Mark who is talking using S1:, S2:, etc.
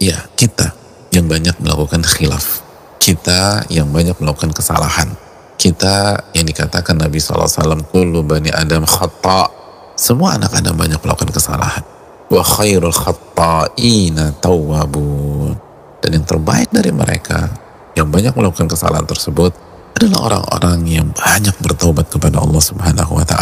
S1: Ya, kita yang banyak melakukan khilaf. Kita yang banyak melakukan kesalahan. Kita yang dikatakan Nabi SAW, Kullu bani Adam khata. Semua anak Adam banyak melakukan kesalahan. Wa khairul khata'ina tawwabun. Dan yang terbaik dari mereka yang banyak melakukan kesalahan tersebut adalah orang-orang yang banyak bertobat kepada Allah Subhanahu wa taala.